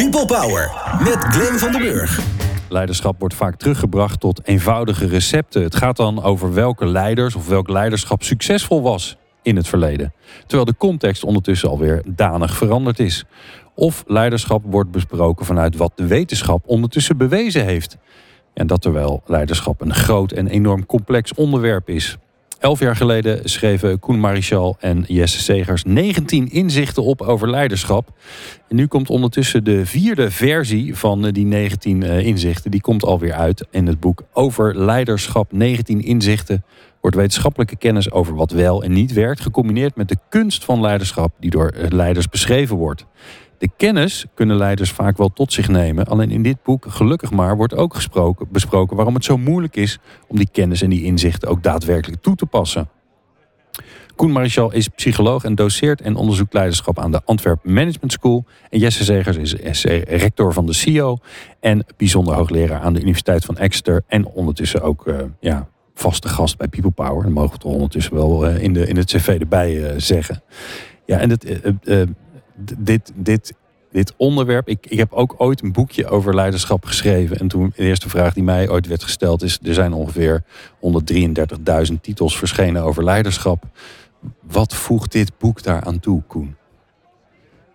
People Power met Glenn van den Burg. Leiderschap wordt vaak teruggebracht tot eenvoudige recepten. Het gaat dan over welke leiders of welk leiderschap succesvol was in het verleden. Terwijl de context ondertussen alweer danig veranderd is. Of leiderschap wordt besproken vanuit wat de wetenschap ondertussen bewezen heeft. En dat terwijl leiderschap een groot en enorm complex onderwerp is. Elf jaar geleden schreven Koen Marichal en Jesse Segers 19 inzichten op over leiderschap. Nu komt ondertussen de vierde versie van die 19 eh, inzichten. Die komt alweer uit in het boek Over Leiderschap 19 inzichten. Wordt wetenschappelijke kennis over wat wel en niet werkt, gecombineerd met de kunst van leiderschap die door leiders beschreven wordt. De kennis kunnen leiders vaak wel tot zich nemen. Alleen in dit boek, gelukkig maar, wordt ook gesproken, besproken waarom het zo moeilijk is om die kennis en die inzichten ook daadwerkelijk toe te passen. Koen Marichal is psycholoog en doseert en onderzoekt leiderschap aan de Antwerp Management School. En Jesse Zegers is rector van de CEO en bijzonder hoogleraar aan de Universiteit van Exeter. En ondertussen ook uh, ja, vaste gast bij People Power. Dat mogen we ondertussen wel uh, in, de, in het cv erbij uh, zeggen. Ja, en het, dit, dit, dit onderwerp. Ik, ik heb ook ooit een boekje over leiderschap geschreven. En toen de eerste vraag die mij ooit werd gesteld is: er zijn ongeveer 133.000 titels verschenen over leiderschap. Wat voegt dit boek daaraan toe, Koen?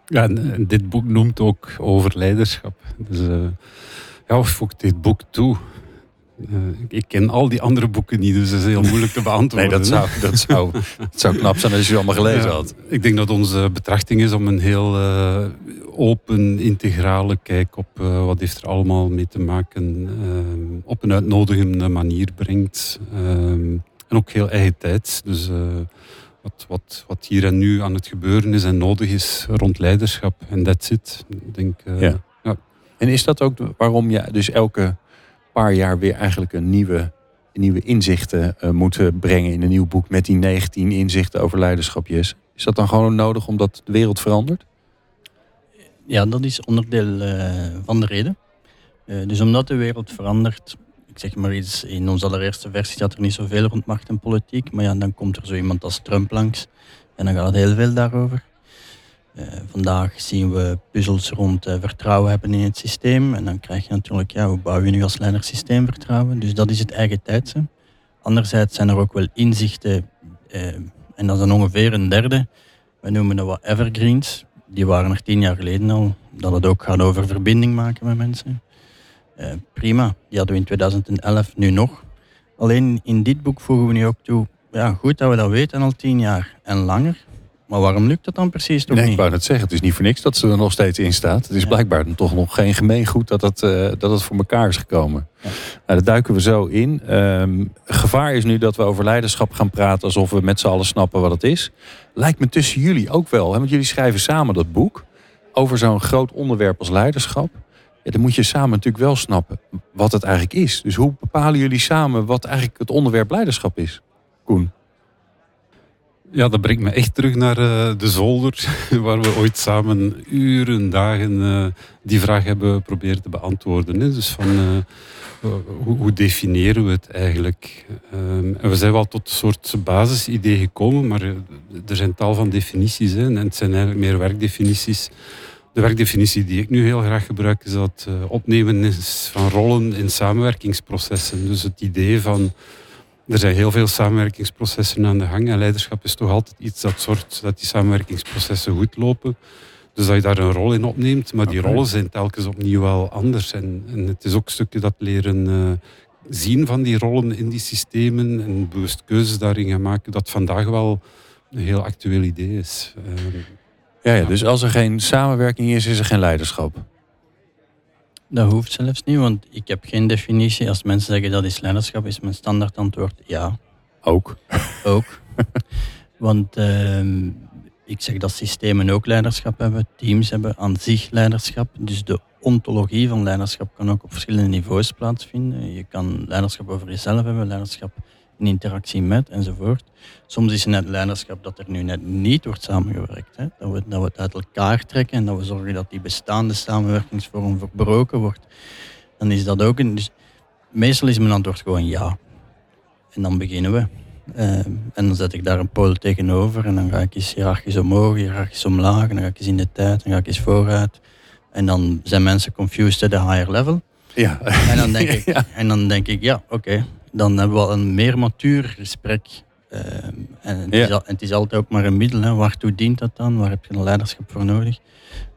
Ja, dit boek noemt ook over leiderschap. Dus uh, ja, wat voegt dit boek toe? Uh, ik ken al die andere boeken niet, dus dat is heel moeilijk te beantwoorden. nee, dat zou, dat, zou, dat zou knap zijn als je allemaal gelezen ja, had. Ik denk dat onze betrachting is om een heel uh, open, integrale kijk op uh, wat heeft er allemaal mee te maken, op een uitnodigende manier brengt. en ook heel eigen tijd. Dus wat, wat, wat hier en nu aan het gebeuren is en nodig is rond leiderschap. En that's it. Ik denk, ja. ja. En is dat ook waarom je dus elke paar jaar weer eigenlijk een nieuwe, nieuwe inzichten uh, moeten brengen in een nieuw boek met die 19 inzichten over leiderschap. Yes. Is dat dan gewoon nodig omdat de wereld verandert? Ja, dat is onderdeel uh, van de reden. Uh, dus omdat de wereld verandert, ik zeg maar iets, in onze allereerste versie had er niet zoveel rond macht en politiek, maar ja, dan komt er zo iemand als Trump langs en dan gaat het heel veel daarover. Uh, vandaag zien we puzzels rond uh, vertrouwen hebben in het systeem. En dan krijg je natuurlijk, ja, hoe bouw je nu als leider systeemvertrouwen? Dus dat is het eigen tijdse. Anderzijds zijn er ook wel inzichten, uh, en dat is dan ongeveer een derde. We noemen dat wat evergreens. Die waren er tien jaar geleden al. Dat het ook gaat over verbinding maken met mensen. prima, die hadden we in 2011 nu nog. Alleen in dit boek voegen we nu ook toe, ja, goed dat we dat weten al tien jaar en langer. Maar waarom lukt dat dan precies toch nee, niet? Ik wou net zeggen, het is niet voor niks dat ze er nog steeds in staat. Het is blijkbaar toch nog geen gemeengoed dat het, uh, dat het voor elkaar is gekomen. Ja. Nou, daar duiken we zo in. Um, gevaar is nu dat we over leiderschap gaan praten alsof we met z'n allen snappen wat het is. Lijkt me tussen jullie ook wel. Hè? Want jullie schrijven samen dat boek over zo'n groot onderwerp als leiderschap. Ja, dan moet je samen natuurlijk wel snappen wat het eigenlijk is. Dus hoe bepalen jullie samen wat eigenlijk het onderwerp leiderschap is? Koen. Ja, dat brengt me echt terug naar uh, de zolder, waar we ooit samen uren, dagen uh, die vraag hebben proberen te beantwoorden. Hè. Dus van uh, hoe, hoe, definiëren we het eigenlijk? Um, en we zijn wel tot een soort basisidee gekomen, maar er zijn tal van definities en het zijn eigenlijk meer werkdefinities. De werkdefinitie die ik nu heel graag gebruik is dat opnemen is van rollen in samenwerkingsprocessen. Dus het idee van er zijn heel veel samenwerkingsprocessen aan de gang en leiderschap is toch altijd iets dat zorgt dat die samenwerkingsprocessen goed lopen. Dus dat je daar een rol in opneemt, maar die rollen zijn telkens opnieuw wel anders. En, en het is ook een stukje dat leren uh, zien van die rollen in die systemen en bewust keuzes daarin gaan maken, dat vandaag wel een heel actueel idee is. Uh, ja, ja, dus als er geen samenwerking is, is er geen leiderschap. Dat hoeft zelfs niet, want ik heb geen definitie. Als mensen zeggen dat is leiderschap, is mijn standaard antwoord ja. Ook? Ook. want uh, ik zeg dat systemen ook leiderschap hebben, teams hebben aan zich leiderschap. Dus de ontologie van leiderschap kan ook op verschillende niveaus plaatsvinden. Je kan leiderschap over jezelf hebben, leiderschap in interactie met enzovoort. Soms is het net leiderschap dat er nu net niet wordt samengewerkt. Hè? Dat, we, dat we het uit elkaar trekken en dat we zorgen dat die bestaande samenwerkingsvorm verbroken wordt. Dan is dat ook een. Dus meestal is mijn antwoord gewoon ja. En dan beginnen we. Uh, en dan zet ik daar een pool tegenover en dan ga ik eens hiërarchisch omhoog, hiërarchisch omlaag, en dan ga ik eens in de tijd, dan ga ik eens vooruit. En dan zijn mensen confused at a higher level. Ja. En dan denk ik, en dan denk ik ja, oké. Dan hebben we al een meer matuur gesprek. Ehm, en, het is Ja. het is altijd ook maar een middel. Hè. Waartoe dient dat dan? Waar heb je een leiderschap voor nodig?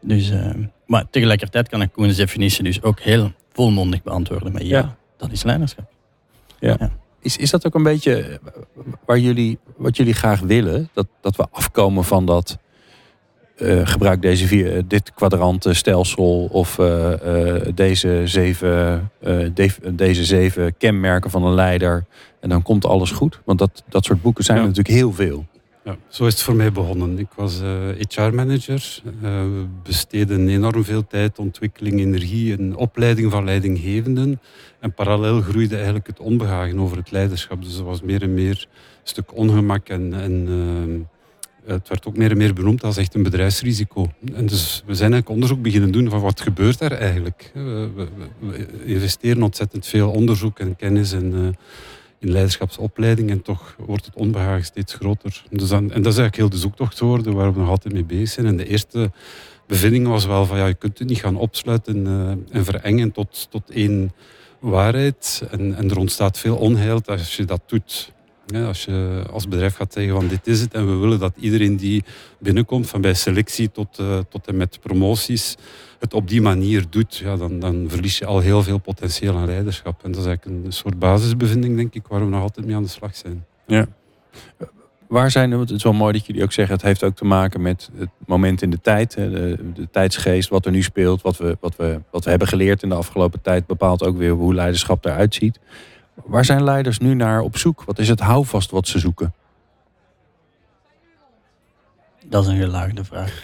Dus, ehm, maar tegelijkertijd kan ik Koens definitie dus ook heel volmondig beantwoorden met ja, Ja. dat is leiderschap. Is, is dat ook een beetje eh, waar jullie, wat jullie graag willen? Dat, dat we afkomen van dat eh, gebruik deze vier, eh, dit kwadrantenstelsel of eh, eh, deze, zeven, de- deze zeven kenmerken van een leider. En dan komt alles goed. Want dat, dat soort boeken zijn er natuurlijk heel veel. Ja, zo is het voor mij begonnen. Ik was HR-manager. we besteden enorm veel tijd, ontwikkeling, energie en opleiding van leidinggevenden. En parallel groeide eigenlijk het onbehagen over het leiderschap. Dus er was meer en meer een stuk ongemak. En, en eh, het werd ook meer en meer benoemd als echt een bedrijfsrisico. En dus we zijn eigenlijk onderzoek beginnen doen van wat gebeurt daar eigenlijk. We, we, investeren ontzettend veel onderzoek en kennis en... eh, in leiderschapsopleiding en toch wordt het onbehagen steeds groter. Dus en dat is eigenlijk heel de zoektocht geworden waar we nog altijd mee bezig zijn. En de eerste bevinding was wel van ja, je kunt het niet gaan opsluiten eh, en verengen tot, tot één waarheid. En, en er ontstaat veel onheil als je dat doet. Ja, als je als bedrijf gaat zeggen van dit is het en we willen dat iedereen die binnenkomt, van bij selectie tot, eh, tot en met promoties, het op die manier doet, ja, dan, dan verlies je al heel veel potentieel aan leiderschap. En dat is eigenlijk een soort basisbevinding, denk ik, waar we nog altijd mee aan de slag zijn. Waar zijn, het is wel mooi dat jullie ook zeggen, het heeft ook te maken met het moment in de tijd, de, de tijdsgeest, wat er nu speelt, wat we, wat, we, wat we hebben geleerd in de afgelopen tijd, bepaalt ook weer hoe leiderschap eruit ziet. Waar zijn leiders nu naar op zoek? Wat is het houvast wat ze zoeken? Dat is een gelaagde vraag.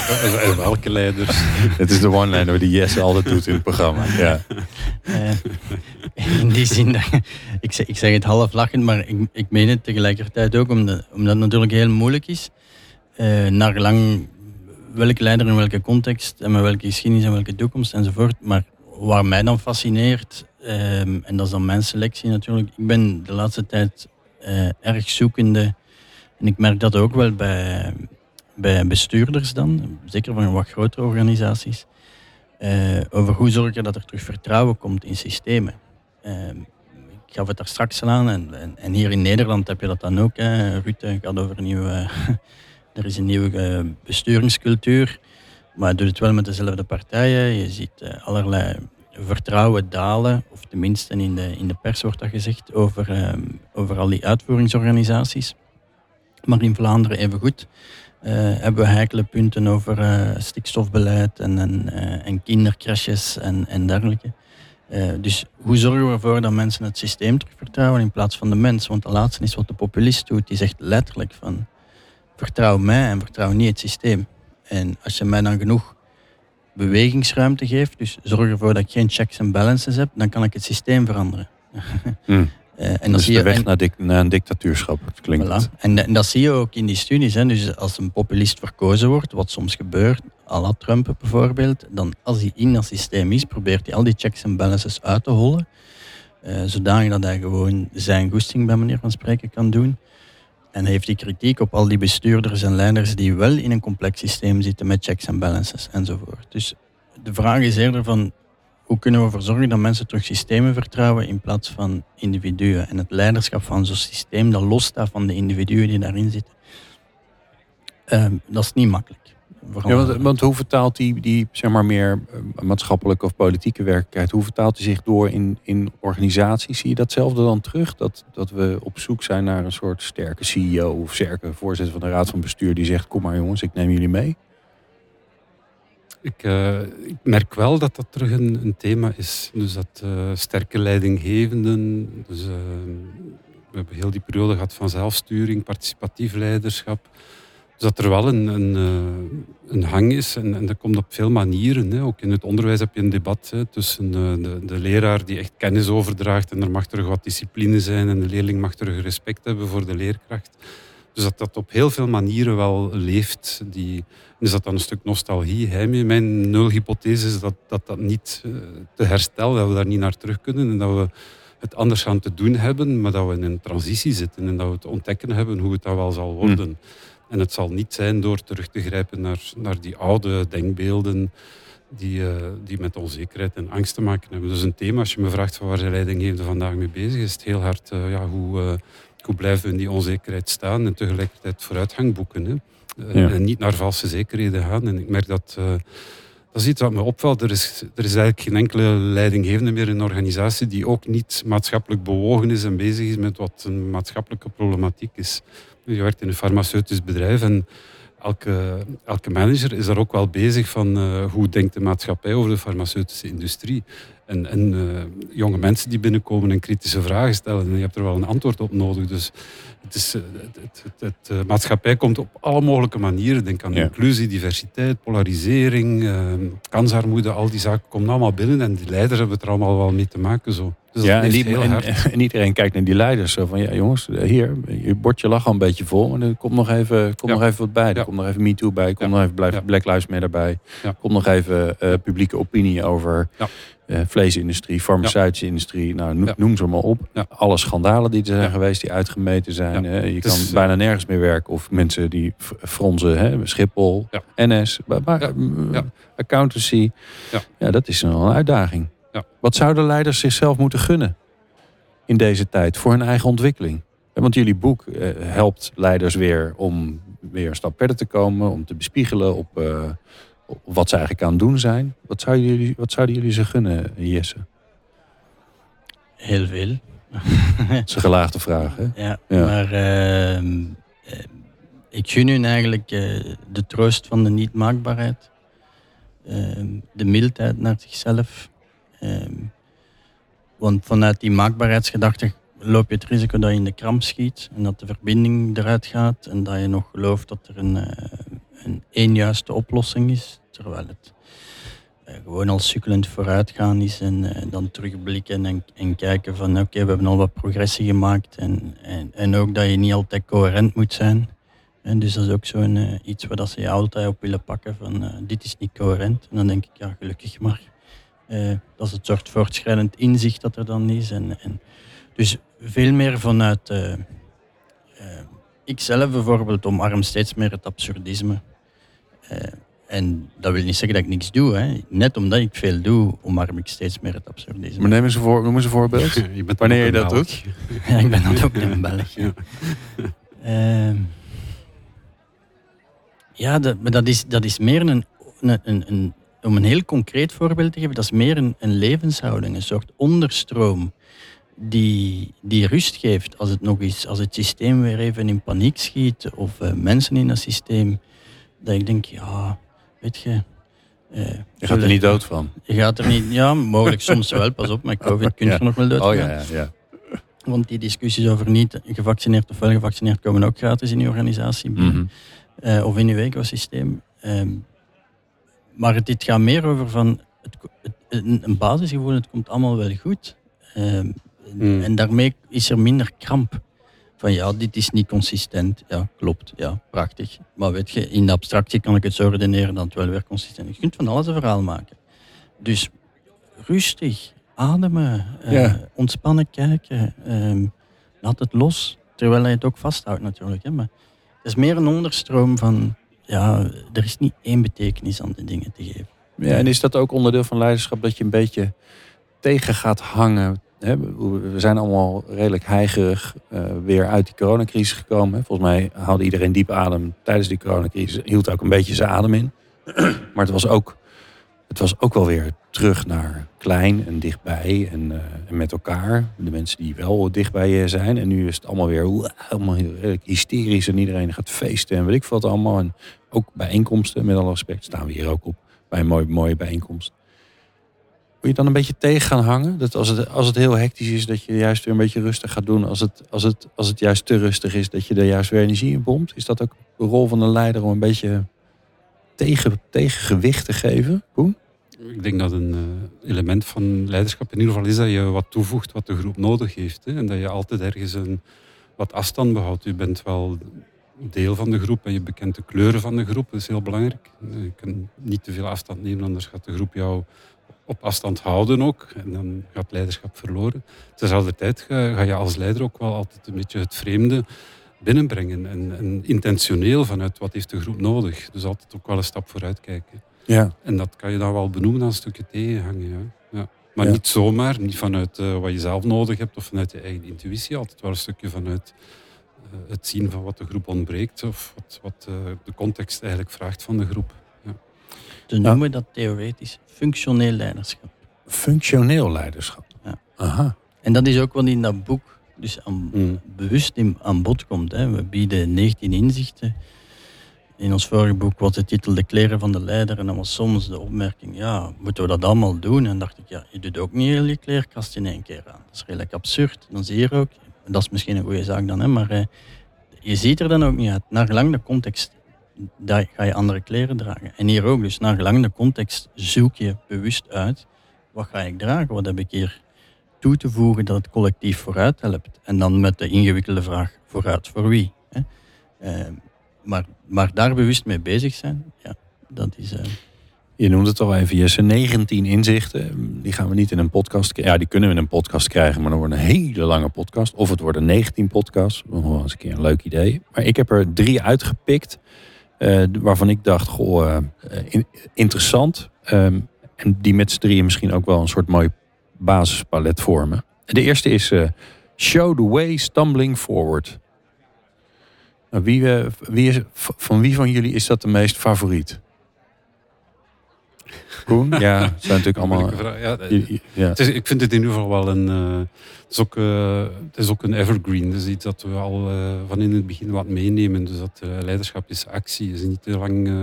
Welke leiders? Het is de one-liner die Jesse altijd doet in het programma. Ja. Eh, in die zin, dat- ik zeg, ik zeg het half lachend, maar ik, ik meen het tegelijkertijd ook, omdat, omdat het natuurlijk heel moeilijk is. eh naar gelang welke leider in welke context en met welke geschiedenis en welke toekomst enzovoort. Maar waar mij dan fascineert, ehm, en dat is dan mijn selectie natuurlijk, ik ben de laatste tijd eh, erg zoekende. En ik merk dat ook wel bij, bij bestuurders dan, zeker van wat grotere organisaties. eh, over hoe zorg je dat er terug vertrouwen komt in systemen. Eh, ik gaf het daar straks al aan, en, en, hier in Nederland heb je dat dan ook. Hè. Ruud eh, gaat over een nieuwe. er is een nieuwe eh, besturingscultuur, maar doet het wel met dezelfde partijen. Je ziet allerlei vertrouwen dalen, of tenminste in de, in de pers wordt dat gezegd, over, eh, over al die uitvoeringsorganisaties. Maar in Vlaanderen evengoed eh hebben we heikele punten over eh, stikstofbeleid en, en, eh, en kindercrashes en, en dergelijke. Dus hoe zorgen we ervoor dat mensen het systeem terug vertrouwen in plaats van de mens? Want de laatste is wat de populist doet. Die zegt letterlijk van vertrouw mij en vertrouw niet het systeem. En als je mij dan genoeg bewegingsruimte geeft, dus zorg ervoor dat ik geen checks en balances heb, dan kan ik het systeem veranderen. Hm. Eh, en dat is zie de je, weg en- naar, dik- naar een dictatuurschap, klinkt Voilà. En, en dat zie je ook in die studies. Hè. Dus als een populist verkozen wordt, wat soms gebeurt, à la Trump bijvoorbeeld, dan als hij in dat systeem is, probeert hij al die checks en balances uit te hollen. eh, zodanig dat hij gewoon zijn goesting bij manier van spreken kan doen. En heeft hij kritiek op al die bestuurders en leiders die wel in een complex systeem zitten met checks en balances enzovoort. Dus de vraag is eerder van hoe kunnen we ervoor zorgen dat mensen terug systemen vertrouwen in plaats van individuen. En het leiderschap van zo'n systeem dat losstaat van de individuen die daarin zitten. Ehm, dat is niet makkelijk. Ja, want, want hoe vertaalt die, die zeg maar meer eh, maatschappelijke of politieke werkelijkheid, hoe vertaalt die zich door in, in organisaties? Zie je datzelfde dan terug? Dat, dat we op zoek zijn naar een soort sterke CEO of sterke voorzitter van de raad van bestuur die zegt, kom maar jongens, ik neem jullie mee. Ik, eh, ik merk wel dat dat terug een, een thema is. Dus dat eh, sterke leidinggevenden. Dus, we hebben heel die periode gehad van zelfsturing, participatief leiderschap. Dus dat er wel een, een, eh, een hang is. En, en dat komt op veel manieren. Hè. Ook in het onderwijs heb je een debat hè, tussen eh, de, de leraar die echt kennis overdraagt. En er mag terug wat discipline zijn. En de leerling mag terug respect hebben voor de leerkracht. Dus dat dat op heel veel manieren wel leeft. Die, is dat dan een stuk nostalgie? Mijn nulhypothese is dat dat, dat niet eh, te herstellen, dat we daar niet naar terug kunnen en dat we het anders gaan te doen hebben, maar dat we in een transitie zitten en dat we te ontdekken hebben hoe het dat wel zal worden. En het zal niet zijn door terug te grijpen naar, naar die oude denkbeelden die, eh, die met onzekerheid en angst te maken hebben. Dus een thema, als je me vraagt van waar zijn leidinggevende vandaag mee bezig is, het heel hard, uh, ja, hoe, uh, hoe blijven we in die onzekerheid staan en tegelijkertijd vooruitgang boeken. Hè? Ja. En niet naar valse zekerheden gaan. En ik merk dat dat is iets wat me opvalt. Er is, er is eigenlijk geen enkele leidinggevende meer in een organisatie die ook niet maatschappelijk bewogen is en bezig is met wat een maatschappelijke problematiek is. Je werkt in een farmaceutisch bedrijf en elke, elke manager is daar ook wel bezig van uh, hoe denkt de maatschappij over de farmaceutische industrie. En, en uh, jonge mensen die binnenkomen en kritische vragen stellen. En je hebt er wel een antwoord op nodig. Dus het is, uh, het, het, het, het maatschappij komt op alle mogelijke manieren. Denk aan ja. inclusie, diversiteit, polarisering, kansarmoede. Al die zaken komen allemaal binnen. En die leiders hebben het er allemaal wel mee te maken. Zo. Dus ja, en, die, en, en, iedereen kijkt naar die leiders. Zo van, ja jongens, hier, je bordje lag al een beetje vol. Maar er komt nog even, komt ja. nog even wat bij. Er ja. komt nog even MeToo bij. Er komt nog even Black Lives Matter bij. Er komt nog even uh, publieke opinie over uh, vleesindustrie, farmaceutische industrie. Nou, noem, noem ze maar op. Alle schandalen die er zijn geweest, die uitgemeten zijn. Je kan bijna nergens meer werken. Of mensen die fronsen, hè, Schiphol, NS, accountancy. Ja. dat is een uitdaging. Ja. Wat zouden leiders zichzelf moeten gunnen in deze tijd voor hun eigen ontwikkeling? Want jullie boek eh, helpt leiders weer om weer een stap verder te komen, om te bespiegelen op, op wat ze eigenlijk aan het doen zijn. Wat zouden jullie, wat zouden jullie ze gunnen, Jesse? Heel veel. dat is een gelaagde vraag, hè? Ja, ja. maar uh, ik gun hun eigenlijk de troost van de niet-maakbaarheid. Ehm, de mildheid naar zichzelf. Um, want vanuit die maakbaarheidsgedachte loop je het risico dat je in de kramp schiet en dat de verbinding eruit gaat en dat je nog gelooft dat er een, uh, een juiste oplossing is, terwijl het uh, gewoon al sukkelend vooruitgaan is en uh, dan terugblikken en, en kijken van oké, we hebben al wat progressie gemaakt en, en, en ook dat je niet altijd coherent moet zijn. En dus dat is ook zo'n iets waar ze je altijd op willen pakken van dit is niet coherent. En dan denk ik, ja gelukkig maar. Dat is het soort voortschrijdend inzicht dat er dan is. En, en dus veel meer vanuit. Uh, uh, ik zelf bijvoorbeeld omarm steeds meer het absurdisme. En dat wil niet zeggen dat ik niks doe. Hè. Net omdat ik veel doe, omarm ik steeds meer het absurdisme. Maar neem eens een, voor, noem eens een voorbeeld. je Wanneer je dat doet. ja, ik ben dan ook in België. Ja, ehm, ja dat, maar dat is, dat is meer een, een, een om een heel concreet voorbeeld te geven, dat is meer een, een levenshouding, een soort onderstroom die, die rust geeft als het nog eens, als het systeem weer even in paniek schiet of uh, mensen in het systeem, dat ik denk, ja, weet je. Uh, je gaat er niet dood van. Je gaat er niet, ja, mogelijk soms wel, pas op, met COVID kun je ja. er nog wel dood oh, ja, ja, ja. Want die discussies over niet gevaccineerd of wel gevaccineerd komen ook gratis in je organisatie mm -hmm. uh, of in je ecosysteem. Um, maar dit gaat meer over van het, het, een basisgevoel, het komt allemaal wel goed. Um, mm. En daarmee is er minder kramp. Van ja, dit is niet consistent. Ja, klopt. Ja, prachtig. Maar weet je, in de abstractie kan ik het zo redeneren dat het wel weer consistent is. Je kunt van alles een verhaal maken. Dus rustig, ademen, uh, ontspannen kijken. Um, laat het los. Terwijl je het ook vasthoudt natuurlijk. Hè. Maar het is meer een onderstroom van ja, er is niet één betekenis aan de dingen te geven. Ja, en is dat ook onderdeel van leiderschap dat je een beetje tegen gaat hangen? We zijn allemaal redelijk heigerig uh, weer uit die coronacrisis gekomen. Volgens mij haalde iedereen diep adem tijdens die coronacrisis. Hield ook een beetje zijn adem in. maar het was ook, het was ook wel weer terug naar klein en dichtbij en, uh, en met elkaar. De mensen die wel dichtbij zijn. En nu is het allemaal weer redelijk hysterisch en iedereen gaat feesten en weet ik wat allemaal. En ook bijeenkomsten, met alle respect, staan we hier ook op bij een mooie, mooie bijeenkomst. Moet je dan een beetje tegen gaan hangen? Dat als het, als het heel hectisch is, dat je juist weer een beetje rustig gaat doen. Als het, als het, als het juist te rustig is, dat je er juist weer energie in pompt. Is dat ook de rol van een leider om een beetje tegen, tegengewicht te geven, Koen? Ik denk dat een uh, element van leiderschap in ieder geval is dat je wat toevoegt wat de groep nodig heeft. Hè? En dat je altijd ergens een, wat afstand behoudt. Je bent wel deel van de groep en je bekent de kleuren van de groep. Dat is heel belangrijk. Je kunt niet te veel afstand nemen, anders gaat de groep jou op afstand houden ook. En dan gaat leiderschap verloren. Tezelfde tijd ga, ga je als leider ook wel altijd een beetje het vreemde binnenbrengen. En, en, intentioneel vanuit wat heeft de groep nodig. Dus altijd ook wel een stap vooruit kijken. Ja. En dat kan je dan wel benoemen als een stukje tegenhangen. Ja. Ja. Maar Ja. niet zomaar, niet vanuit eh, wat je zelf nodig hebt of vanuit je eigen intuïtie. Altijd wel een stukje vanuit eh, het zien van wat de groep ontbreekt of wat, wat eh, de context eigenlijk vraagt van de groep. Ze noemen dat theoretisch functioneel leiderschap. Functioneel leiderschap. Ja. Aha. En dat is ook wat in dat boek dus aan, Mm. bewust in, aan bod komt. Hè. We bieden 19 inzichten. In ons vorige boek was de titel De kleren van de leider. En dan was soms de opmerking, ja, moeten we dat allemaal doen? En dacht ik, ja, je doet ook niet heel je kleerkast in één keer aan. Dat is redelijk absurd. Dan zie je er ook, dat is misschien een goede zaak dan, hè, maar eh, je ziet er dan ook niet uit. Naar gelang de context daar ga je andere kleren dragen. En hier ook, dus naar gelang de context zoek je bewust uit, wat ga ik dragen? Wat heb ik hier toe te voegen dat het collectief vooruit helpt. En dan met de ingewikkelde vraag, vooruit voor wie? Hè? Eh, maar, maar daar bewust mee bezig zijn, ja, dat is... eh, Je noemt het al even, Jesse. 19 inzichten. Die gaan we niet in een podcast. Ja, die kunnen we in een podcast krijgen, maar dan wordt een hele lange podcast. Of het worden 19 podcasts. Nog wel eens een keer een leuk idee. Maar ik heb er drie uitgepikt. Eh, waarvan ik dacht, goh, eh, in- interessant. Ehm, en die met z'n drieën misschien ook wel een soort mooi basispalet vormen. De eerste is eh, Show the way stumbling forward. Nou, wie, eh, van wie van jullie is dat de meest favoriet? Koen? Ja, het zijn natuurlijk allemaal... Ja, je- Ja. Het is, ik vind het in ieder geval wel een. eh, het, is ook, eh, het is ook een evergreen. Dus iets dat we al eh, van in het begin wat meenemen. Dus dat eh, leiderschap is actie. Is niet te lang eh,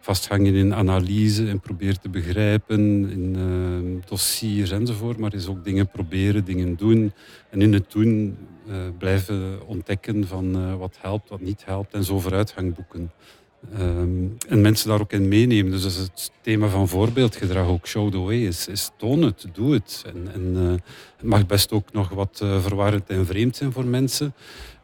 vasthangen in analyse en proberen te begrijpen in eh, dossiers enzovoort. Maar is ook dingen proberen, dingen doen. En in het doen eh, blijven ontdekken van eh, wat helpt, wat niet helpt. En zo vooruitgang boeken. Ehm, en mensen daar ook in meenemen. Dus dat het thema van voorbeeldgedrag ook. Show the way is, is toon het, doe het. En, en eh, het mag best ook nog wat eh, verwarrend en vreemd zijn voor mensen.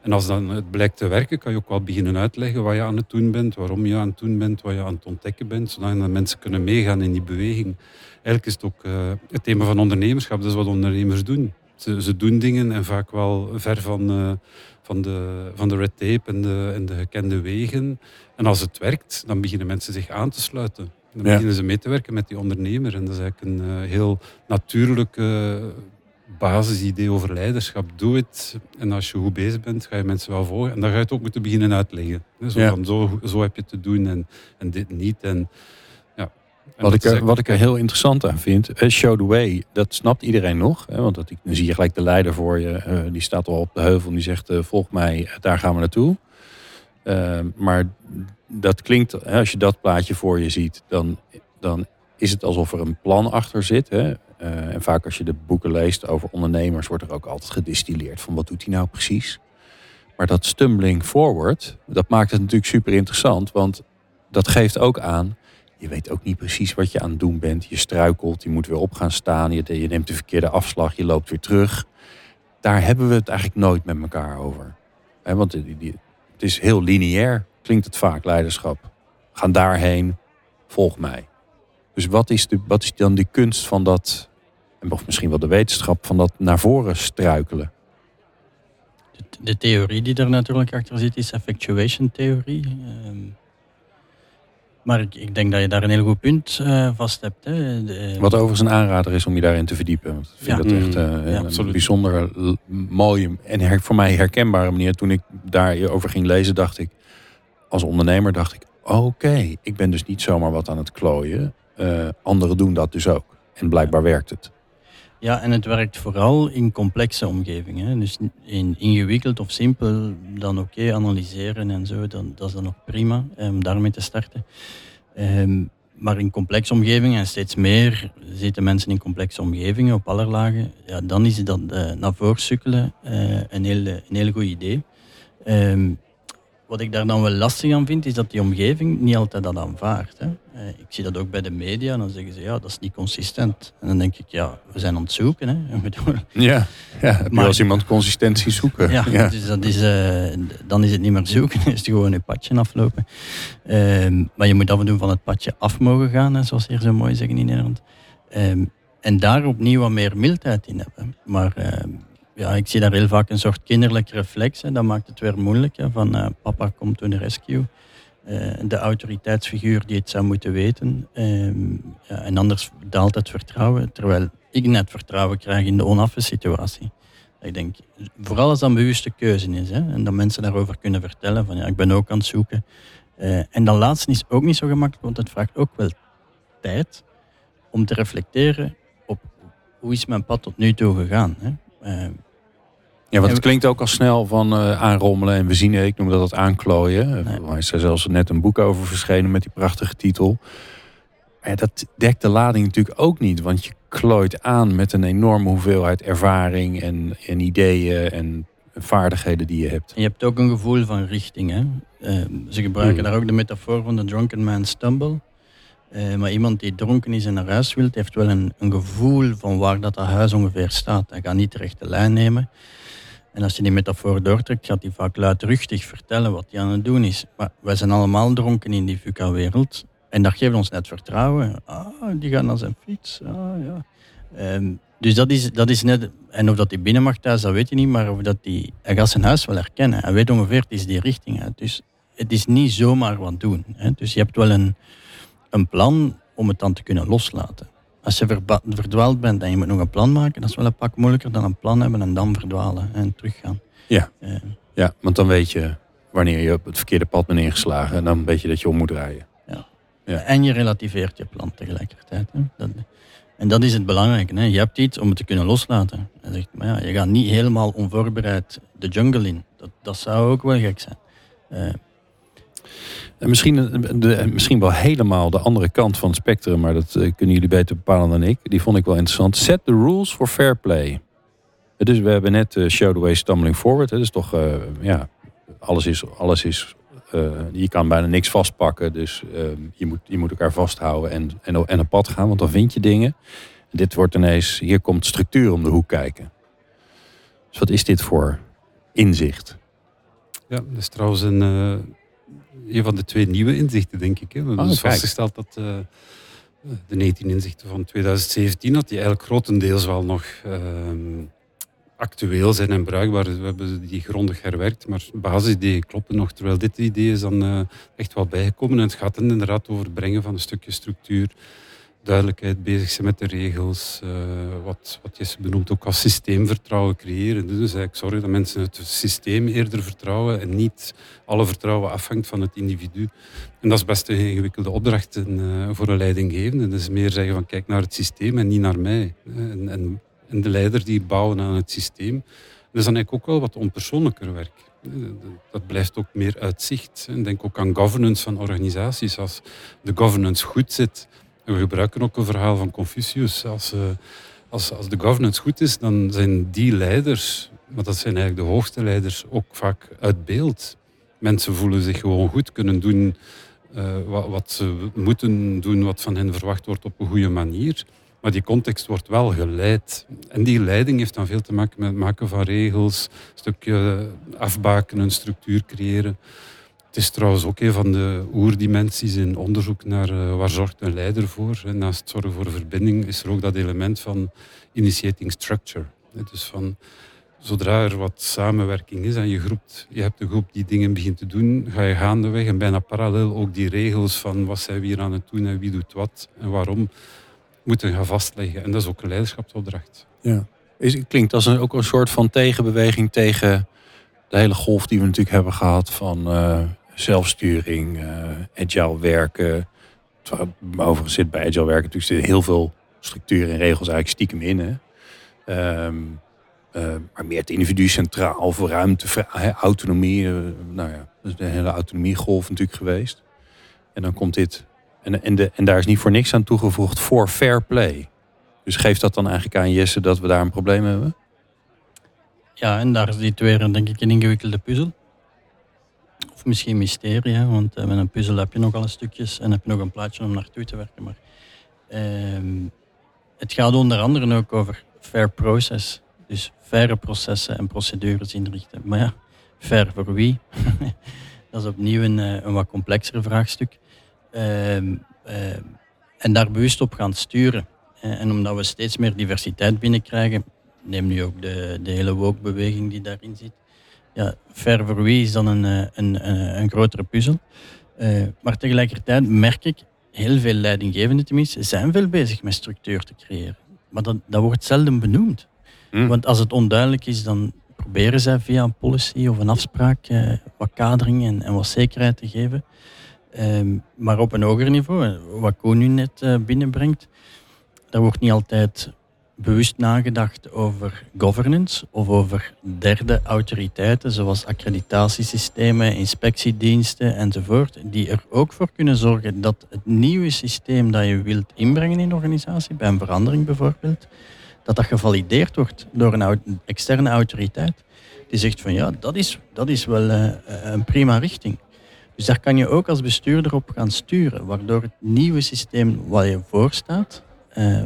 En als dan het blijkt te werken, kan je ook wel beginnen uitleggen wat je aan het doen bent, waarom je aan het doen bent, wat je aan het ontdekken bent, zodat mensen kunnen meegaan in die beweging. Eigenlijk is het ook eh, het thema van ondernemerschap, dat is wat ondernemers doen. Ze, ze doen dingen en vaak wel ver van, van, de, van de red tape en de, en de gekende wegen. En als het werkt, dan beginnen mensen zich aan te sluiten. Dan Ja. beginnen ze mee te werken met die ondernemer. En dat is eigenlijk een eh, heel natuurlijk eh, basisidee over leiderschap. Doe het. En als je goed bezig bent, ga je mensen wel volgen. En dan ga je het ook moeten beginnen uitleggen. Zo, Ja. van, zo, zo heb je het te doen en, en dit niet. En Wat ik, er, wat ik er heel interessant aan vind, eh, show the way, dat snapt iedereen nog. Hè, want dat, dan zie je gelijk de leider voor je, eh, die staat al op de heuvel en die zegt, eh, volg mij, daar gaan we naartoe. Eh, maar dat klinkt, hè, als je dat plaatje voor je ziet, dan, dan is het alsof er een plan achter zit. Hè. En vaak als je de boeken leest over ondernemers, wordt er ook altijd gedistilleerd van wat doet hij nou precies. Maar dat stumbling forward, dat maakt het natuurlijk super interessant, want dat geeft ook aan, je weet ook niet precies wat je aan het doen bent. Je struikelt, je moet weer op gaan staan, je, neemt de verkeerde afslag, je loopt weer terug. Daar hebben we het eigenlijk nooit met elkaar over. Want het is heel lineair, klinkt het vaak, leiderschap. Gaan daarheen, volg mij. Dus wat is, de, wat is dan die kunst van dat, of misschien wel de wetenschap van dat naar voren struikelen? de, de theorie die er natuurlijk achter zit is effectuation theorie. Ehm, maar ik, ik denk dat je daar een heel goed punt eh, vast hebt. Hè. De- Wat overigens een aanrader is om je daarin te verdiepen. Want ik vind Ja. dat echt Mm, eh, ja, een absoluut. bijzonder mooie en her- voor mij herkenbare manier. Toen ik daarover ging lezen, dacht ik, als ondernemer dacht ik, oké, ik ben dus niet zomaar wat aan het klooien. Eh, anderen doen dat dus ook. En blijkbaar werkt het. Ja, en het werkt vooral in complexe omgevingen. Dus in ingewikkeld of simpel, dan oké, analyseren en zo, dan, dat is dan ook prima eh, om daarmee te starten. Ehm, maar in complexe omgevingen, en steeds meer zitten mensen in complexe omgevingen op alle lagen, ja, dan is dat eh, naar voren sukkelen eh, een, heel, een heel goed idee. Ehm, wat ik daar dan wel lastig aan vind, is dat die omgeving niet altijd dat aanvaardt. Hè. Eh, ik zie dat ook bij de media, dan zeggen ze ja, dat is niet consistent. En dan denk ik, ja, we zijn aan het zoeken. Hè. Ja, ja heb je Maar- als iemand consistentie zoeken. ja, Dus dat is, eh, dan is het niet meer zoeken, dan is het gewoon je padje aflopen. Ehm, maar je moet af en toe van het padje af mogen gaan, hè, zoals ze hier zo mooi zeggen in Nederland. Ehm, en daar opnieuw wat meer mildheid in hebben. Maar ehm, ja, ik zie daar heel vaak een soort kinderlijke reflex. Dat maakt het weer moeilijk. Hè, van eh, papa komt to the rescue. eh, de autoriteitsfiguur die het zou moeten weten. Ehm, ja, en anders daalt het vertrouwen, terwijl ik net vertrouwen krijg in de onaffe situatie. Ik denk, vooral als dat een bewuste keuze is hè, en dat mensen daarover kunnen vertellen van ja, ik ben ook aan het zoeken. Uh, en dan laatste is ook niet zo gemakkelijk, want het vraagt ook wel tijd om te reflecteren op hoe is mijn pad tot nu toe gegaan. Hè. Uh, ja, want het klinkt ook al snel van uh, aanrommelen en we zien, ik noem dat het aanklooien. Nee. Er is er zelfs net een boek over verschenen met die prachtige titel. Maar dat dekt de lading natuurlijk ook niet, want je klooit aan met een enorme hoeveelheid ervaring en, en ideeën en vaardigheden die je hebt. En je hebt ook een gevoel van richting. Hè? Uh, ze gebruiken mm. daar ook de metafoor van de drunken man stumble. Uh, maar iemand die dronken is en naar huis wil, heeft wel een, een gevoel van waar dat, dat huis ongeveer staat. Hij gaat niet de rechte lijn nemen. En als je die metafoor doortrekt, gaat hij vaak luidruchtig vertellen wat hij aan het doen is. Maar wij zijn allemaal dronken in die VUCA-wereld. En dat geeft ons net vertrouwen. Ah, die gaat naar zijn fiets. Ah, ja. Um, dus dat is, dat is net... En of dat hij binnen mag thuis, dat weet je niet. Maar of dat die, hij gaat zijn huis wel herkennen. Hij weet ongeveer, het is die richting uit. Dus het is niet zomaar wat doen. Hè. Dus je hebt wel een, een plan om het dan te kunnen loslaten. Als je verdwaald bent en je moet nog een plan maken, dat is wel een pak moeilijker dan een plan hebben en dan verdwalen en teruggaan. Ja, uh, ja want dan weet je wanneer je op het verkeerde pad bent ingeslagen en dan weet je dat je om moet rijden. Ja. ja. En je relativeert je plan tegelijkertijd. Hè. Dat, en dat is het belangrijke. Hè. Je hebt iets om het te kunnen loslaten. En zegt, maar ja, je gaat niet helemaal onvoorbereid de jungle in. Dat, dat zou ook wel gek zijn. Uh, en misschien, de, misschien wel helemaal de andere kant van het spectrum, maar dat uh, kunnen jullie beter bepalen dan ik. Die vond ik wel interessant. Set the rules for fair play. Dus we hebben net Show the Way Stumbling Forward. Hè. Dus toch, ja, alles is, alles is je kan bijna niks vastpakken. Dus je, moet, je moet elkaar vasthouden en, en, en een pad gaan, want dan vind je dingen. Dit wordt ineens, hier komt structuur om de hoek kijken. Dus wat is dit voor inzicht? Ja, dat is trouwens een een van de twee nieuwe inzichten, denk ik. Hè. We hebben oh, dus vastgesteld dat uh, de 19 inzichten van 2017, dat die eigenlijk grotendeels wel nog uh, actueel zijn en bruikbaar. We hebben die grondig herwerkt, maar basisidee kloppen nog. Terwijl dit idee is dan uh, echt wel bijgekomen. En het gaat inderdaad over het brengen van een stukje structuur duidelijkheid bezig zijn met de regels. Uh, wat, wat je benoemt ook als systeemvertrouwen creëren. Dus eigenlijk zorgen dat mensen het systeem eerder vertrouwen en niet alle vertrouwen afhangt van het individu. En dat is best een ingewikkelde opdracht in, uh, voor een leidinggevende. Dus meer zeggen van kijk naar het systeem en niet naar mij. En, en, en de leider die bouwen aan het systeem. Dat is dan eigenlijk ook wel wat onpersoonlijker werk. Dat blijft ook meer uitzicht. En denk ook aan governance van organisaties. Als de governance goed zit, we gebruiken ook een verhaal van Confucius. Als, uh, als, als de governance goed is, dan zijn die leiders, maar dat zijn eigenlijk de hoogste leiders, ook vaak uit beeld. Mensen voelen zich gewoon goed, kunnen doen uh, wat, wat, ze moeten doen, wat van hen verwacht wordt op een goede manier. Maar die context wordt wel geleid. En die leiding heeft dan veel te maken met het maken van regels, een stukje afbakenen, structuur creëren. Het is trouwens ook een van de oerdimensies in onderzoek naar uh, waar zorgt een leider voor. En naast zorgen voor verbinding is er ook dat element van initiating structure. Dus van zodra er wat samenwerking is en je, groept, je hebt een groep die dingen begint te doen, ga je gaandeweg en bijna parallel ook die regels van wat zijn we hier aan het doen en wie doet wat en waarom moeten gaan vastleggen. En dat is ook een leiderschapsopdracht. Ja. Is, het klinkt als een, ook een soort van tegenbeweging tegen de hele golf die we natuurlijk hebben gehad van uh, zelfsturing, uh, agile werken. Overigens zit bij agile werken natuurlijk heel veel structuur en regels eigenlijk stiekem in. Hè? Um, uh, maar meer het individu centraal voor ruimte, autonomie. Uh, nou ja, dat is de hele autonomiegolf natuurlijk geweest. En dan komt dit. En, en, de, en daar is niet voor niks aan toegevoegd voor fair play. Dus geeft dat dan eigenlijk aan Jesse dat we daar een probleem hebben? Ja, en daar zit weer denk ik een ingewikkelde puzzel misschien mysterie, want uh, met een puzzel heb je nog alle stukjes en heb je nog een plaatje om naartoe te werken. Maar uh, het gaat onder andere ook over fair process. Dus faire processen en procedures inrichten. Maar ja, fair voor wie? dat is opnieuw een, eh, een wat complexer vraagstuk. Uh, en daar bewust op gaan sturen. En omdat we steeds meer diversiteit binnenkrijgen, neem nu ook de, de hele woke-beweging die daarin zit, ja, ver voor wie is dan een, eh, een, een, een grotere puzzel. Uh, maar tegelijkertijd merk ik, heel veel leidinggevenden tenminste, zijn veel bezig met structuur te creëren. Maar dat, dat wordt zelden benoemd. Hmm. Want als het onduidelijk is, dan proberen zij via een policy of een afspraak uh, wat kadering en, en, wat zekerheid te geven. Uh, maar op een hoger niveau, wat Koen nu net binnenbrengt, daar wordt niet altijd bewust nagedacht over governance of over derde autoriteiten, zoals accreditatiesystemen, inspectiediensten enzovoort, die er ook voor kunnen zorgen dat het nieuwe systeem dat je wilt inbrengen in de organisatie, bij een verandering bijvoorbeeld, dat dat gevalideerd wordt door een externe autoriteit. Die zegt van ja, dat is, dat is wel uh, een prima richting. Dus daar kan je ook als bestuurder op gaan sturen, waardoor het nieuwe systeem waar je voor staat, uh,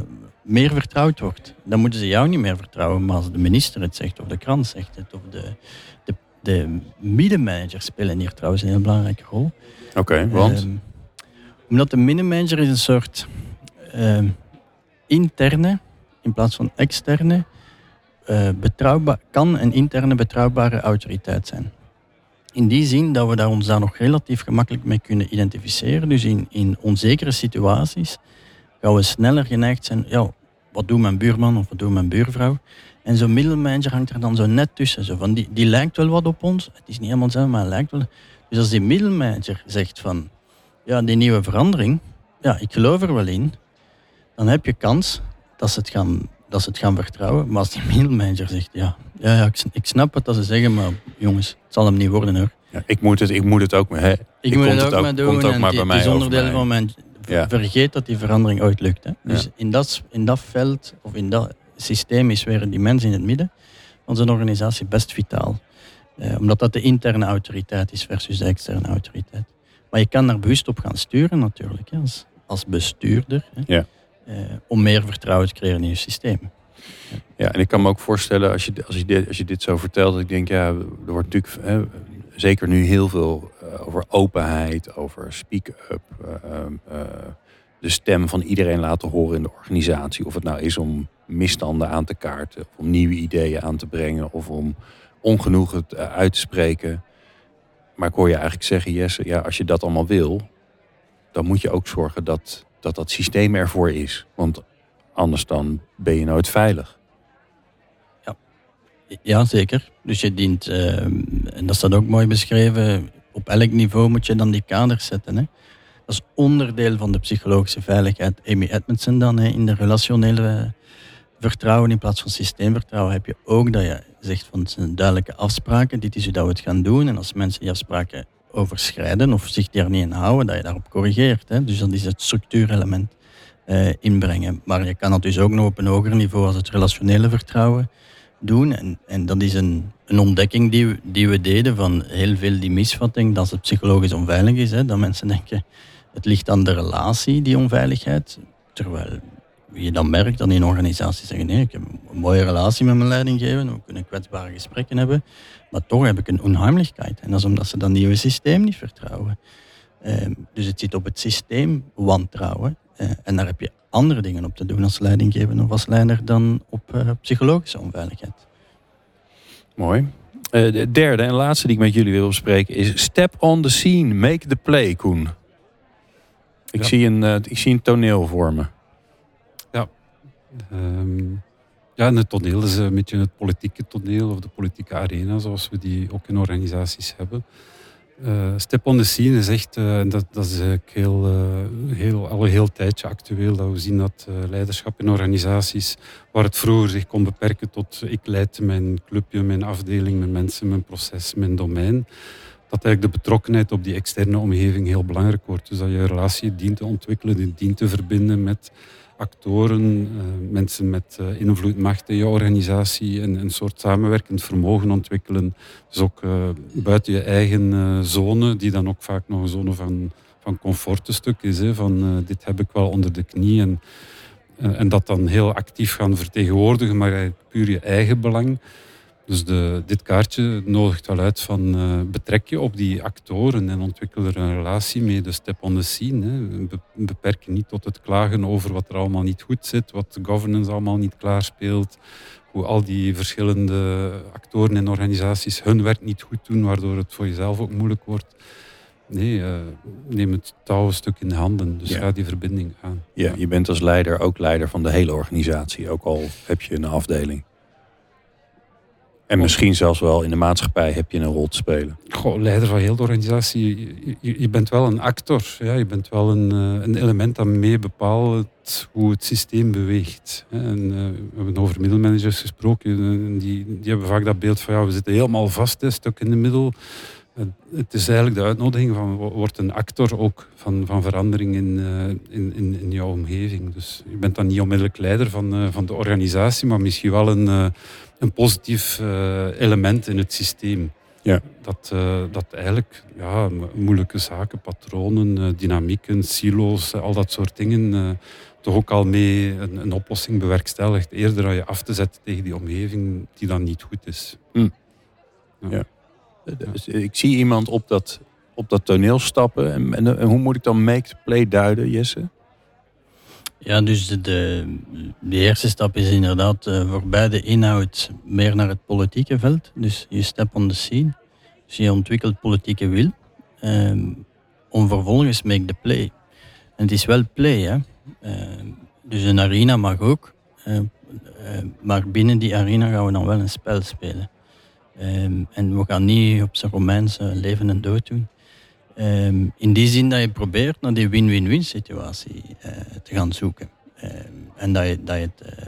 meer vertrouwd wordt. Dan moeten ze jou niet meer vertrouwen, maar als de minister het zegt, of de krant zegt het, of de, de, de middenmanagers spelen hier trouwens een heel belangrijke rol. Oké, want? Uh, omdat de middenmanager is een soort uh, interne, in plaats van externe, uh, betrouwbaar, kan een interne betrouwbare autoriteit zijn. In die zin dat we daar ons daar nog relatief gemakkelijk mee kunnen identificeren. Dus in, in onzekere situaties gaan we sneller geneigd zijn, ja, wat doet mijn buurman of wat doet mijn buurvrouw? En zo'n middelmanager hangt er dan zo net tussen. Zo van, die, die lijkt wel wat op ons. Het is niet helemaal zo, maar hij lijkt wel. Dus als die middelmanager zegt van, ja, die nieuwe verandering, ja, ik geloof er wel in, dan heb je kans dat ze het gaan, dat ze het gaan vertrouwen. Maar als die middelmanager zegt, ja, ja, ja ik, ik snap wat dat ze zeggen, maar jongens, het zal hem niet worden hoor. Ja, ik, moet het, ik moet het ook mee. Hè. Ik, moet het ook, doen. Komt ook maar bij mij het is onderdeel van mijn Vergeet dat die verandering ooit lukt. Hè. Dus in, dat, in dat veld of in dat systeem is weer die mens in het midden van zijn organisatie best vitaal. Eh, omdat dat de interne autoriteit is versus de externe autoriteit. Maar je kan daar bewust op gaan sturen natuurlijk, hè, als, als bestuurder. Hè, ja. eh, om meer vertrouwen te creëren in je systeem. Ja. ja, en ik kan me ook voorstellen, als je, als je, dit, als je dit zo vertelt, dat ik denk, ja, er wordt natuurlijk hè, zeker nu heel veel uh, over openheid, over speak-up, uh, de stem van iedereen laten horen in de organisatie. Of het nou is om misstanden aan te kaarten, of om nieuwe ideeën aan te brengen, of om ongenoegen uit te spreken. Maar ik hoor je eigenlijk zeggen, Jesse, ja, als je dat allemaal wil, dan moet je ook zorgen dat dat, dat systeem ervoor is. Want anders dan ben je nooit veilig. Ja, zeker. Dus je dient, uh, en dat staat ook mooi beschreven, op elk niveau moet je dan die kaders zetten. Hè. Dat is onderdeel van de psychologische veiligheid. Amy Edmondson dan, hè, in de relationele vertrouwen in plaats van systeemvertrouwen heb je ook dat je zegt van het zijn duidelijke afspraken, dit is hoe dat we het gaan doen. En als mensen die afspraken overschrijden of zich daar niet in houden, dat je daarop corrigeert. Hè. Dus dat is het structuurelement uh, inbrengen. Maar je kan dat dus ook nog op een hoger niveau als het relationele vertrouwen doen. En, en dat is een, een ontdekking die we, die we deden van heel veel die misvatting dat het psychologisch onveilig is. Hè, dat mensen denken, het ligt aan de relatie, die onveiligheid. Terwijl je dan merkt dat in organisaties zeggen, nee, ik heb een mooie relatie met mijn leidinggever, we kunnen kwetsbare gesprekken hebben, maar toch heb ik een onheimelijkheid. En dat is omdat ze dat nieuwe systeem niet vertrouwen. Ehm, dus het zit op het systeem wantrouwen. Uh, en daar heb je andere dingen op te doen als leidinggever of als leider dan op uh, psychologische onveiligheid. Mooi. Uh, de derde en laatste die ik met jullie wil bespreken is step on the scene, make the play, Koen. Ik, zie, een, uh, ik zie een toneel voor me. Ja. Um, ja, en het toneel is een beetje het politieke toneel of de politieke arena zoals we die ook in organisaties hebben. Uh, Step on the Scene is echt, uh, dat, dat is eigenlijk heel, uh, heel, al een heel tijdje actueel, dat we zien dat leiderschap in organisaties, waar het vroeger zich kon beperken tot ik leid mijn clubje, mijn afdeling, mijn mensen, mijn proces, mijn domein, dat eigenlijk de betrokkenheid op die externe omgeving heel belangrijk wordt. Dus dat je relatie dient te ontwikkelen, die dient te verbinden met actoren, uh, mensen met uh, invloed, macht in je organisatie en een soort samenwerkend vermogen ontwikkelen. Dus ook uh, buiten je eigen zone, die dan ook vaak nog een zone van, van comfort een stuk is. Hè, van dit heb ik wel onder de knie. En, en dat dan heel actief gaan vertegenwoordigen, maar puur je eigen belang. Dus de, dit kaartje nodigt wel uit van uh, betrek je op die actoren en ontwikkel er een relatie mee. De step on the scene. Hè. beperk je niet tot het klagen over wat er allemaal niet goed zit, wat de governance allemaal niet klaarspeelt, hoe al die verschillende actoren en organisaties hun werk niet goed doen, waardoor het voor jezelf ook moeilijk wordt. Nee, uh, neem het touw een stuk in handen. Dus Ja. ga die verbinding aan. Ja, je bent als leider ook leider van de hele organisatie. Ook al heb je een afdeling. En misschien zelfs wel in de maatschappij heb je een rol te spelen. Goh, leider van heel de organisatie. Je, bent wel een actor. Ja? Je bent wel een, eh, een element dat mee bepaalt hoe het systeem beweegt. En, eh, we hebben over middelmanagers gesproken. en die, die hebben vaak dat beeld van ja, we zitten helemaal vast, hè, stuk in de middel. Eh, Het is eigenlijk de uitnodiging van wo- word een actor ook van, van verandering in, eh, in, in, in jouw omgeving. Dus je bent dan niet onmiddellijk leider van, eh, van de organisatie, maar misschien wel een, eh, een positief eh, element in het systeem. Ja. Dat, eh, dat eigenlijk ja, mo- moeilijke zaken, patronen, eh, dynamieken, silo's, al dat soort dingen, eh, toch ook al mee een, een oplossing bewerkstelligt. Eerder dan je af te zetten tegen die omgeving die dan niet goed is. Dus ik zie iemand op dat, op dat toneel stappen. En, en, en hoe moet ik dan make the play duiden, Jesse? Ja, dus de, de, eerste stap is inderdaad eh, voorbij de inhoud meer naar het politieke veld. Dus je step on the scene. Dus je ontwikkelt politieke wil. ehm, om vervolgens make the play. En het is wel play, hè. Ehm, dus een arena mag ook. eh, maar binnen die arena gaan we dan wel een spel spelen. Ehm, en we gaan niet op zijn Romeinse leven en dood doen. Ehm, in die zin dat je probeert naar die win-win-win situatie eh, te gaan zoeken. Ehm, en dat je, dat je het eh,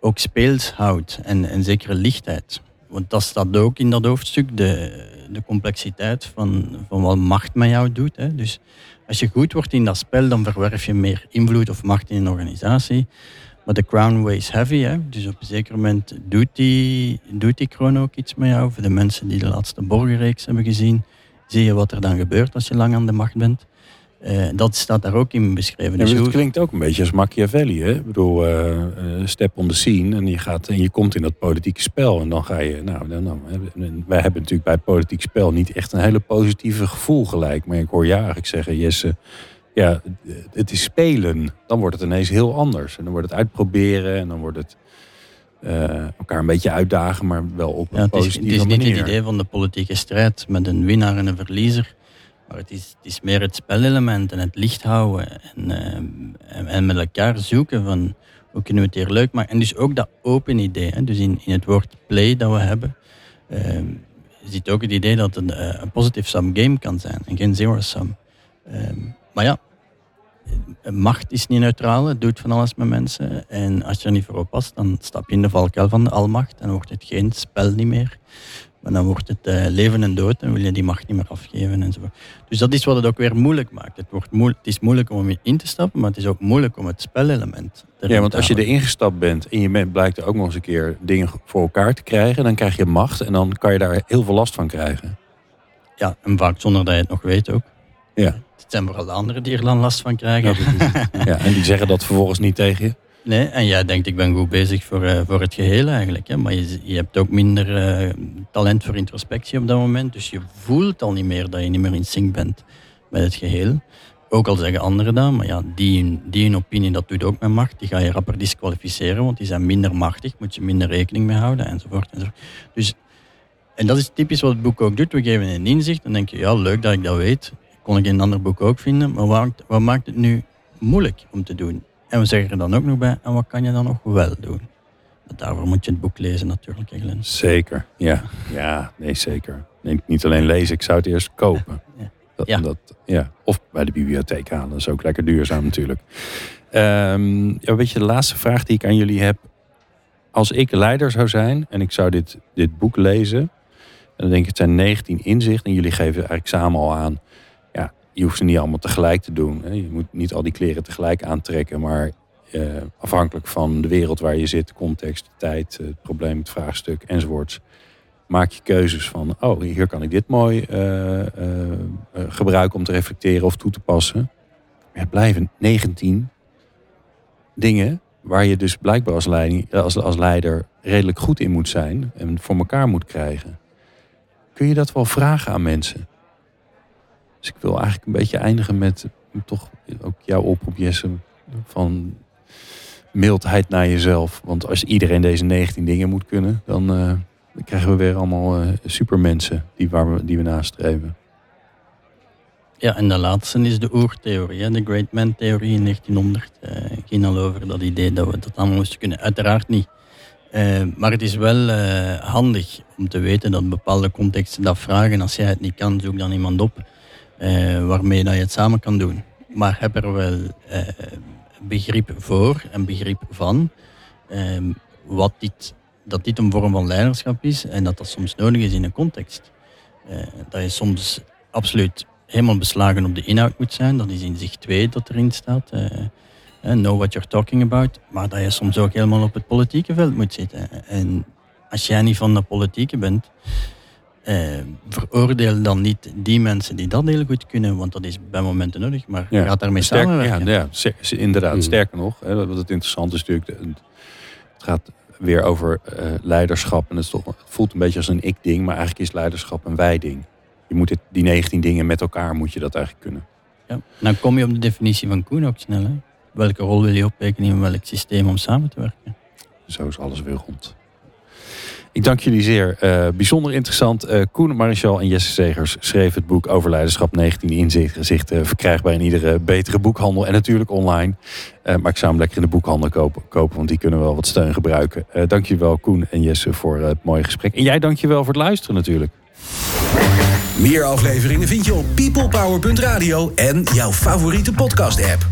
ook speels houdt en een zekere lichtheid. Want dat staat ook in dat hoofdstuk, de, de complexiteit van, van wat macht met jou doet. Hè. Dus als je goed wordt in dat spel, dan verwerf je meer invloed of macht in een organisatie. Maar de crown weighs heavy. Hè. Dus op een zeker moment doet die, doet die kroon ook iets met jou. Voor de mensen die de laatste borgenreeks hebben gezien, zie je wat er dan gebeurt als je lang aan de macht bent. Eh, dat staat daar ook in beschreven. Ja, Dus het klinkt ook een beetje als Machiavelli. Hè? Ik bedoel, eh, step on the scene. En je, gaat, en je komt in dat politieke spel. En dan ga je... Nou, dan, en wij hebben natuurlijk bij politiek spel niet echt een hele positieve gevoel gelijk. Maar ik hoor je eigenlijk zeggen, Jesse... Ja, het is spelen. Dan wordt het ineens heel anders. En dan wordt het uitproberen. En dan wordt het elkaar een beetje uitdagen. Maar wel op een Ja, het is, positieve het is niet manier. het idee van de politieke strijd met een winnaar en een verliezer. Maar het is, het is meer het spelelement en het licht houden. En, eh, en, en met elkaar zoeken van hoe kunnen we het hier leuk maken. En dus ook dat open idee. Hè. Dus in, in het woord play dat we hebben. eh, zit ook het idee dat het eh, een positive sum game kan zijn en geen zero sum. Eh, maar ja, eh, macht is niet neutraal, het doet van alles met mensen. En als je er niet voor oppast, dan stap je in de valkuil van de almacht. En dan wordt het geen spel niet meer. Maar dan wordt het eh, leven en dood en wil je die macht niet meer afgeven enzovoort. Dus dat is wat het ook weer moeilijk maakt. Het, wordt moe- het is moeilijk om in te stappen, maar het is ook moeilijk om het spelelement erin Ja, want te als je houden. erin gestapt bent en je bent, blijkt er ook nog eens een keer dingen voor elkaar te krijgen, dan krijg je macht en dan kan je daar heel veel last van krijgen. Ja, en vaak zonder dat je het nog weet ook. Ja. Het zijn vooral de anderen die er dan last van krijgen. Ja, en die zeggen dat vervolgens niet tegen je. Nee, en jij denkt, ik ben goed bezig voor, eh, voor het geheel eigenlijk. Hè? Maar je, je hebt ook minder eh, talent voor introspectie op dat moment. Dus je voelt al niet meer dat je niet meer in sync bent met het geheel. Ook al zeggen anderen dat, maar ja, die, die een opinie, dat doet ook met macht. Die ga je rapper disqualificeren, want die zijn minder machtig. Moet je minder rekening mee houden, enzovoort. enzovoort. Dus, en dat is typisch wat het boek ook doet. We geven een inzicht en denk je, ja, leuk dat ik dat weet. Kon ik in een ander boek ook vinden. Maar wat, maakt- wat maakt het nu moeilijk om te doen? En we zeggen er dan ook nog bij, en wat kan je dan nog wel doen? Maar daarvoor moet je het boek lezen natuurlijk, Glenn. Zeker, ja. Ja, nee, zeker. Nee, niet alleen lezen, ik zou het eerst kopen. Ja. Dat, Ja. Dat, ja. Of bij de bibliotheek halen, dat is ook lekker duurzaam natuurlijk. Ehm ja, weet je, de laatste vraag die ik aan jullie heb. Als ik leider zou zijn en ik zou dit, dit boek lezen, dan denk ik het zijn 19 inzichten. En jullie geven eigenlijk samen al aan, je hoeft ze niet allemaal tegelijk te doen. Hè. Je moet niet al die kleren tegelijk aantrekken, maar eh, afhankelijk van de wereld waar je zit, context, de tijd, het probleem, het vraagstuk enzovoorts. Maak je keuzes van, oh, hier kan ik dit mooi eh, eh, eh, gebruiken om te reflecteren of toe te passen. Het blijven 19 dingen waar je dus blijkbaar als leider redelijk goed in moet zijn en voor elkaar moet krijgen. Kun je dat wel vragen aan mensen? Dus ik wil eigenlijk een beetje eindigen met toch ook jouw oproep, Jesse, van mildheid naar jezelf. Want als iedereen deze 19 dingen moet kunnen, dan, eh, dan krijgen we weer allemaal eh, supermensen die, waar we, die we nastreven. Ja, en de laatste is de oertheorie, de Great Man-theorie in 1900. Uh, ging al over dat idee dat we dat allemaal moesten kunnen. Uiteraard niet. Maar het is wel handig om te weten dat bepaalde contexten dat vragen. Als jij het niet kan, zoek dan iemand op waarmee dat je het samen kan doen. Maar heb er wel begrip voor en begrip van wat dit, dat dit een vorm van leiderschap is en dat dat soms nodig is in een context. dat je soms absoluut helemaal beslagen op de inhoud moet zijn. Dat is in zich 2 dat erin staat. Uh, know what you're talking about. Maar dat je soms ook helemaal op het politieke veld moet zitten. En als jij niet van de politieke bent, uh, veroordeel dan niet die mensen die dat heel goed kunnen, want dat is bij momenten nodig. Maar ja, gaat daarmee sterk, samenwerken. Ja, ja inderdaad. Hmm. Sterker nog, hè, wat het interessant is natuurlijk, het gaat weer over uh, leiderschap. En het, toch, het voelt een beetje als een ik-ding, maar eigenlijk is leiderschap een wij-ding je moet het, die 19 dingen met elkaar moet je dat eigenlijk kunnen. Ja, dan kom je op de definitie van Koen ook snel. Hè? Welke rol wil je optekenen in welk systeem om samen te werken? Zo is alles weer rond. Ik dank jullie zeer. Uh, bijzonder interessant. Uh, Koen Marichal en Jesse Zegers schreven het boek over leiderschap 19 inzichten. Uh, verkrijgbaar in iedere betere boekhandel en natuurlijk online. Maar ik zou hem lekker in de boekhandel kopen, kopen want die kunnen wel wat steun gebruiken. dank je wel Koen en Jesse voor het mooie gesprek. En jij dank je wel voor het luisteren natuurlijk. Meer afleveringen vind je op peoplepower.radio en jouw favoriete podcast app.